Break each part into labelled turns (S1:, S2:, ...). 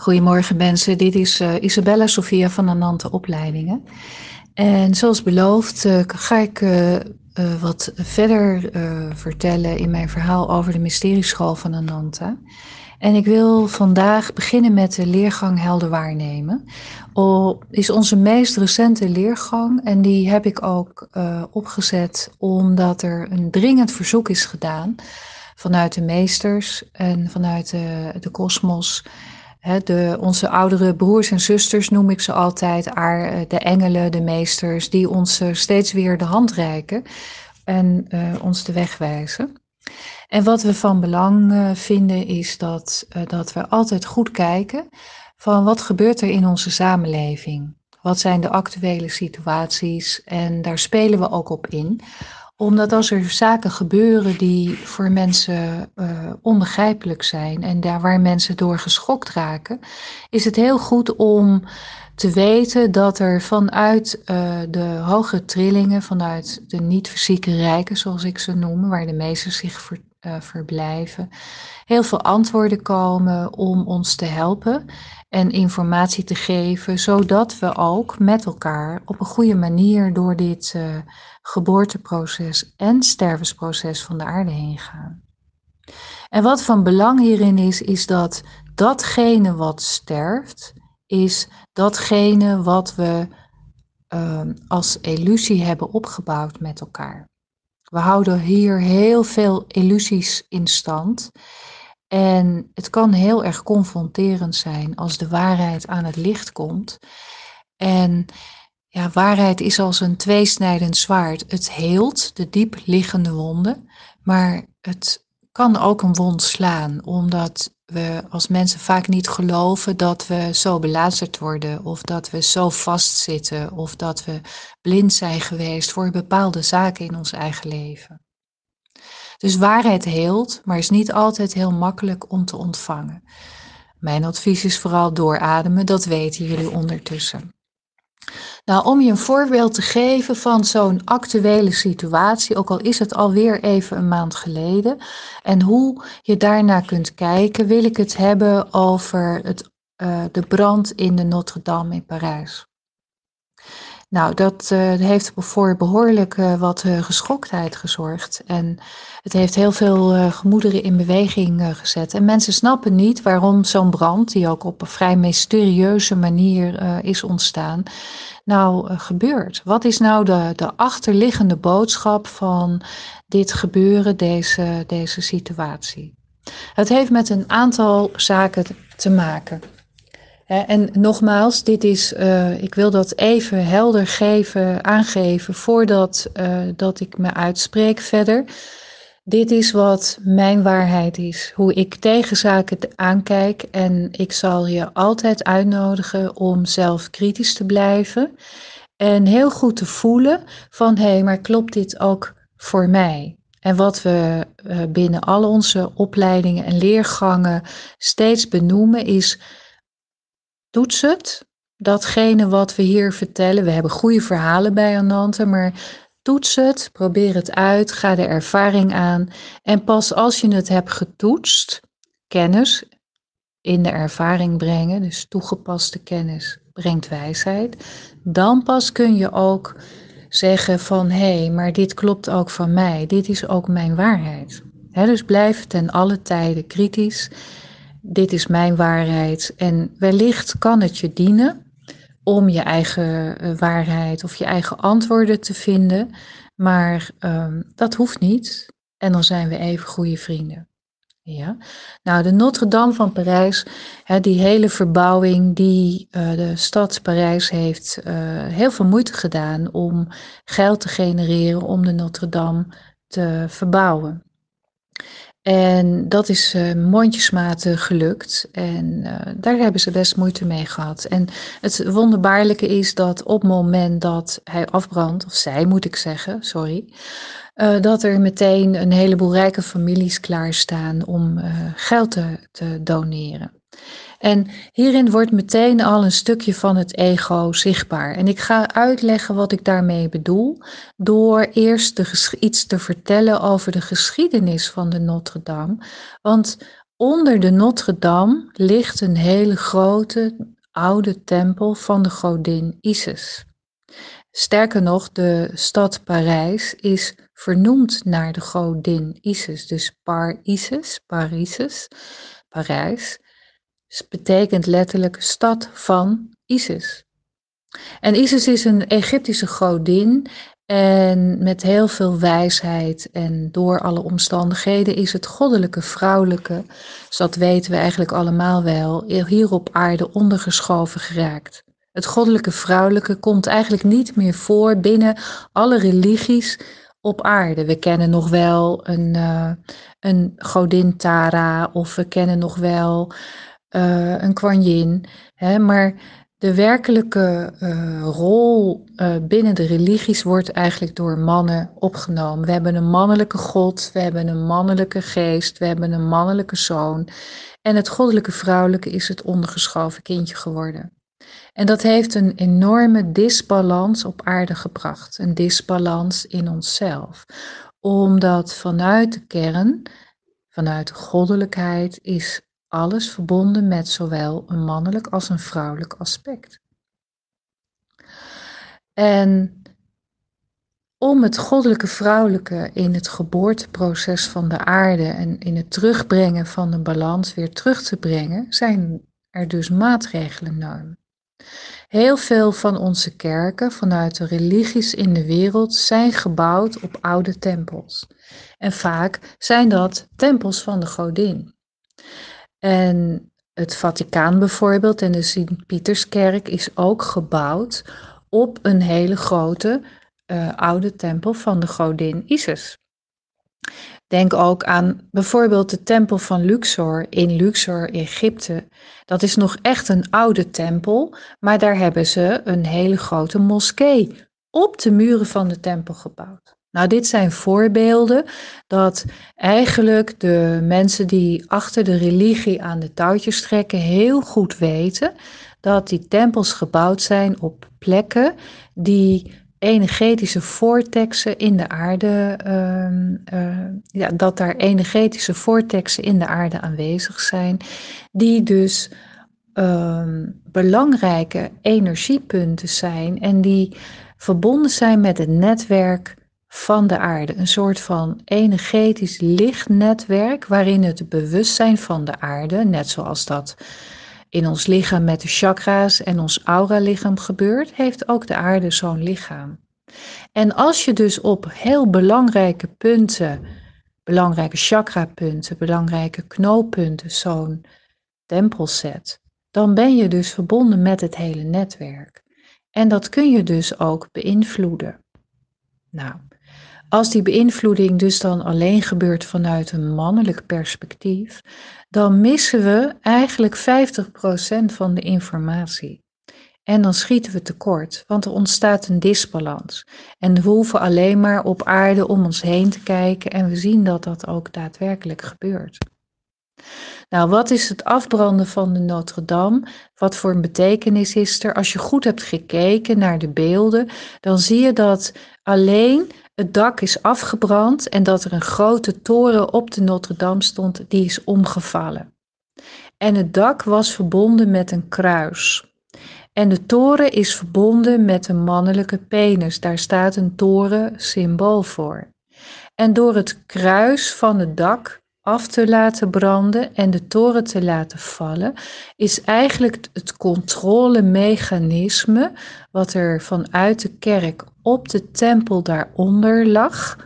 S1: Goedemorgen mensen, dit is uh, Isabella Sofia van Anante Opleidingen. En zoals beloofd uh, ga ik uh, wat verder vertellen in mijn verhaal over de mysterieschool van Ananta. En ik wil vandaag beginnen met de leergang helder waarnemen. Is onze meest recente leergang en die heb ik ook opgezet omdat er een dringend verzoek is gedaan vanuit de meesters en vanuit de kosmos onze oudere broers en zusters noem ik ze altijd, eh, de engelen, de meesters, die ons eh, steeds weer de hand reiken en uh, ons de weg wijzen. En wat we van belang vinden is dat, dat we altijd goed kijken van wat gebeurt er in onze samenleving. Wat zijn de actuele situaties en daar spelen we ook op in omdat als er zaken gebeuren die voor mensen uh, onbegrijpelijk zijn en daar waar mensen door geschokt raken, is het heel goed om te weten dat er vanuit uh, de hoge trillingen, vanuit de niet-fysieke rijken, zoals ik ze noem, waar de meesten zich ver, uh, verblijven, heel veel antwoorden komen om ons te helpen en informatie te geven, zodat we ook met elkaar op een goede manier door dit uh, geboorteproces en stervensproces van de aarde heen gaan. En wat van belang hierin is, is dat datgene wat sterft, is datgene wat we uh, als illusie hebben opgebouwd met elkaar. We houden hier heel veel illusies in stand. En het kan heel erg confronterend zijn als de waarheid aan het licht komt. En ja, waarheid is als een tweesnijdend zwaard. Het heelt de diep liggende wonden, maar het kan ook een wond slaan, omdat we als mensen vaak niet geloven dat we zo belazerd worden, of dat we zo vastzitten, of dat we blind zijn geweest voor bepaalde zaken in ons eigen leven. Dus waarheid heelt, maar is niet altijd heel makkelijk om te ontvangen. Mijn advies is vooral doorademen, dat weten jullie ondertussen. Nou, om je een voorbeeld te geven van zo'n actuele situatie, ook al is het alweer even een maand geleden, en hoe je daarna kunt kijken, wil ik het hebben over het, uh, de brand in de Notre-Dame in Parijs. Nou, dat uh, heeft voor behoorlijk uh, wat uh, geschoktheid gezorgd. En het heeft heel veel gemoederen in beweging gezet. En mensen snappen niet waarom zo'n brand, die ook op een vrij mysterieuze manier is ontstaan, nou gebeurt. Wat is nou de, de achterliggende boodschap van dit gebeuren, deze, deze situatie? Het heeft met een aantal zaken te maken. En nogmaals, dit is, uh, ik wil dat even helder geven, aangeven voordat uh, dat ik me uitspreek verder. Dit is wat mijn waarheid is, hoe ik tegen zaken aankijk en ik zal je altijd uitnodigen om zelf kritisch te blijven en heel goed te voelen van hé, hey, maar klopt dit ook voor mij? En wat we uh, binnen al onze opleidingen en leergangen steeds benoemen is Toets het. Datgene wat we hier vertellen. We hebben goede verhalen bij Anante, maar toets het. Probeer het uit. Ga de ervaring aan. En pas als je het hebt getoetst, kennis in de ervaring brengen, dus toegepaste kennis brengt wijsheid, dan pas kun je ook zeggen van hé, hey, maar dit klopt ook van mij, dit is ook mijn waarheid. dus blijf ten alle tijden kritisch dit is mijn waarheid. En wellicht kan het je dienen om je eigen eh, waarheid of je eigen antwoorden te vinden. Maar um, dat hoeft niet. En dan zijn we even goede vrienden. Ja. Nou, de Notre-Dame van Parijs, hè, die hele verbouwing, die uh, de stad Parijs heeft uh, heel veel moeite gedaan om geld te genereren om de Notre-Dame te verbouwen. En dat is uh, mondjesmaat gelukt. En uh, daar hebben ze best moeite mee gehad. En het wonderbaarlijke is dat op het moment dat hij afbrandt, of zij moet ik zeggen, sorry, dat er meteen een heleboel rijke families klaarstaan om geld te doneren. En hierin wordt meteen al een stukje van het ego zichtbaar. En ik ga uitleggen wat ik daarmee bedoel, door eerst iets te vertellen over de geschiedenis van de Notre Dame. Want Onder de Notre-Dame ligt een hele grote oude tempel van de godin Isis. Sterker nog, de stad Parijs is vernoemd naar de godin Isis. Dus Par Isis, Parijs, betekent letterlijk stad van Isis. En Isis is een Egyptische godin en met heel veel wijsheid en door alle omstandigheden is het goddelijke vrouwelijke, dus dat weten we eigenlijk allemaal wel, hier op aarde ondergeschoven geraakt. Het goddelijke vrouwelijke komt eigenlijk niet meer voor binnen alle religies op aarde. We kennen nog wel een, uh, een godin Tara of we kennen nog wel uh, een Kuan. Hè, maar de werkelijke uh, rol uh, binnen de religies wordt eigenlijk door mannen opgenomen. We hebben een mannelijke God, we hebben een mannelijke geest, we hebben een mannelijke zoon. En het goddelijke vrouwelijke is het ondergeschoven kindje geworden. En dat heeft een enorme disbalans op aarde gebracht, een disbalans in onszelf. Omdat vanuit de kern, vanuit de goddelijkheid, is alles verbonden met zowel een mannelijk als een vrouwelijk aspect. En om het goddelijke vrouwelijke in het geboorteproces van de aarde en in het terugbrengen van de balans weer terug te brengen, zijn er dus maatregelen nodig. Heel veel van onze kerken vanuit de religies in de wereld zijn gebouwd op oude tempels. En vaak zijn dat tempels van de godin. En het Vaticaan bijvoorbeeld en de Sint-Pieterskerk is ook gebouwd op een hele grote uh, oude tempel van de godin Isis. Denk ook aan bijvoorbeeld de tempel van Luxor in Luxor, Egypte. Dat is nog echt een oude tempel, maar daar hebben ze een hele grote moskee op de muren van de tempel gebouwd. Nou, dit zijn voorbeelden dat eigenlijk de mensen die achter de religie aan de touwtjes trekken heel goed weten dat die tempels gebouwd zijn op plekken die energetische vortexen in de aarde, uh, ja, dat daar energetische vortexen in de aarde aanwezig zijn, die dus uh, belangrijke energiepunten zijn en die verbonden zijn met het netwerk van de aarde. Een soort van energetisch lichtnetwerk waarin het bewustzijn van de aarde, net zoals dat in ons lichaam met de chakra's en ons aura-lichaam gebeurt, heeft ook de aarde zo'n lichaam. En als je dus op heel belangrijke punten, belangrijke chakrapunten, belangrijke knooppunten zo'n tempel zet, dan ben je dus verbonden met het hele netwerk. En dat kun je dus ook beïnvloeden. Nou, als die beïnvloeding dus dan alleen gebeurt vanuit een mannelijk perspectief, dan missen we eigenlijk 50% van de informatie. En dan schieten we tekort, want er ontstaat een disbalans. En we hoeven alleen maar op aarde om ons heen te kijken en we zien dat dat ook daadwerkelijk gebeurt. Nou, wat is het afbranden van de Notre Dame? Wat voor een betekenis is er? Als je goed hebt gekeken naar de beelden, dan zie je dat alleen het dak is afgebrand en dat er een grote toren op de Notre Dame stond, die is omgevallen. En het dak was verbonden met een kruis. En de toren is verbonden met een mannelijke penis. Daar staat een toren symbool voor. En door het kruis van het dak af te laten branden en de toren te laten vallen, is eigenlijk het controlemechanisme wat er vanuit de kerk op de tempel daaronder lag,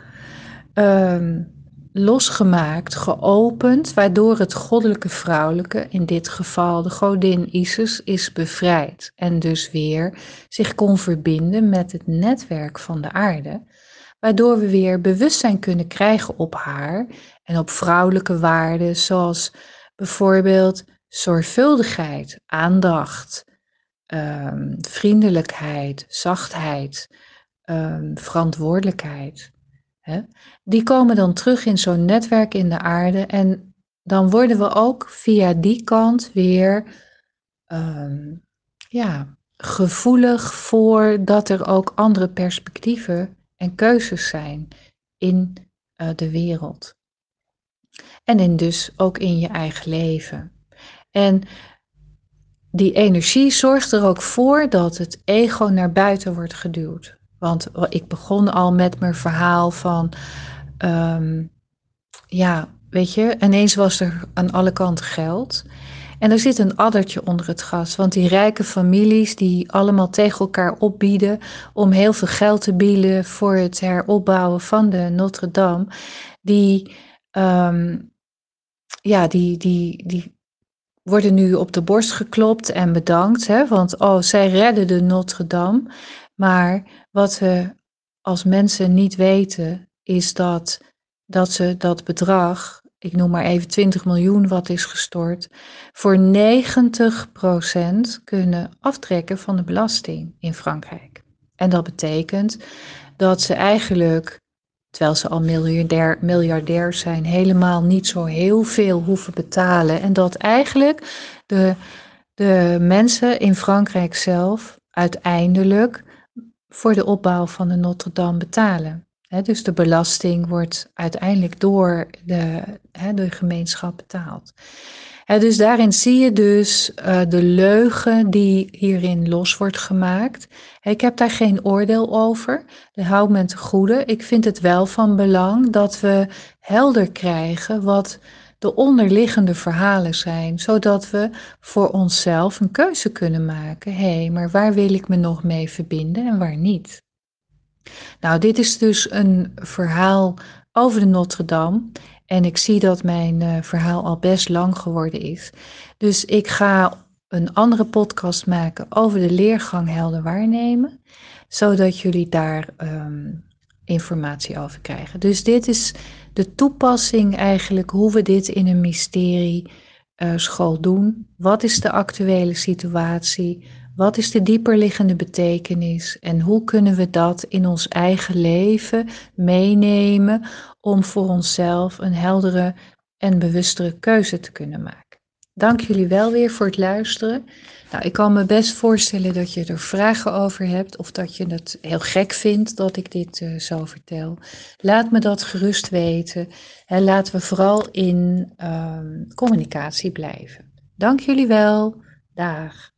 S1: um, losgemaakt, geopend, waardoor het goddelijke vrouwelijke, in dit geval de godin Isis, is bevrijd en dus weer zich kon verbinden met het netwerk van de aarde, waardoor we weer bewustzijn kunnen krijgen op haar en op vrouwelijke waarden, zoals bijvoorbeeld zorgvuldigheid, aandacht, um, vriendelijkheid, zachtheid, um, verantwoordelijkheid. Hè? Die komen dan terug in zo'n netwerk in de aarde en dan worden we ook via die kant weer um, ja, gevoelig voor dat er ook andere perspectieven en keuzes zijn in uh, de wereld. En in dus ook in je eigen leven. En die energie zorgt er ook voor dat het ego naar buiten wordt geduwd. Want ik begon al met mijn verhaal van, ehm, ja, weet je, ineens was er aan alle kanten geld. En er zit een addertje onder het gas. Want die rijke families die allemaal tegen elkaar opbieden om heel veel geld te bieden voor het heropbouwen van de Notre Dame, die, ehm, ja, die, die, die worden nu op de borst geklopt en bedankt. Hè, want oh, zij redden de Notre Dame. Maar wat we als mensen niet weten, is dat, dat ze dat bedrag ik noem maar even 20 miljoen wat is gestort, voor 90% kunnen aftrekken van de belasting in Frankrijk. En dat betekent dat ze eigenlijk, terwijl ze al miljardair, zijn, helemaal niet zo heel veel hoeven betalen. En dat eigenlijk de, de mensen in Frankrijk zelf uiteindelijk voor de opbouw van de Notre Dame betalen dus de belasting wordt uiteindelijk door de, de gemeenschap betaald. Dus daarin zie je dus uh, de leugen die hierin los wordt gemaakt. ik heb daar geen oordeel over. Dat houdt me te goede. Ik vind het wel van belang dat we helder krijgen wat de onderliggende verhalen zijn, zodat we voor onszelf een keuze kunnen maken. Hé, hey, maar waar wil ik me nog mee verbinden en waar niet? Nou, dit is dus een verhaal over de Notre Dame. En ik zie dat mijn uh, verhaal al best lang geworden is. Dus ik ga een andere podcast maken over de leergang helder waarnemen, zodat jullie daar um, informatie over krijgen. Dus dit is de toepassing eigenlijk hoe we dit in een mysterie uh, school doen. Wat is de actuele situatie? Wat is de dieperliggende betekenis en hoe kunnen we dat in ons eigen leven meenemen om voor onszelf een heldere en bewustere keuze te kunnen maken? Dank jullie wel weer voor het luisteren. Nou, ik kan me best voorstellen dat je er vragen over hebt of dat je het heel gek vindt dat ik dit uh, zo vertel. Laat me dat gerust weten en laten we vooral in uh, communicatie blijven. Dank jullie wel. Dag.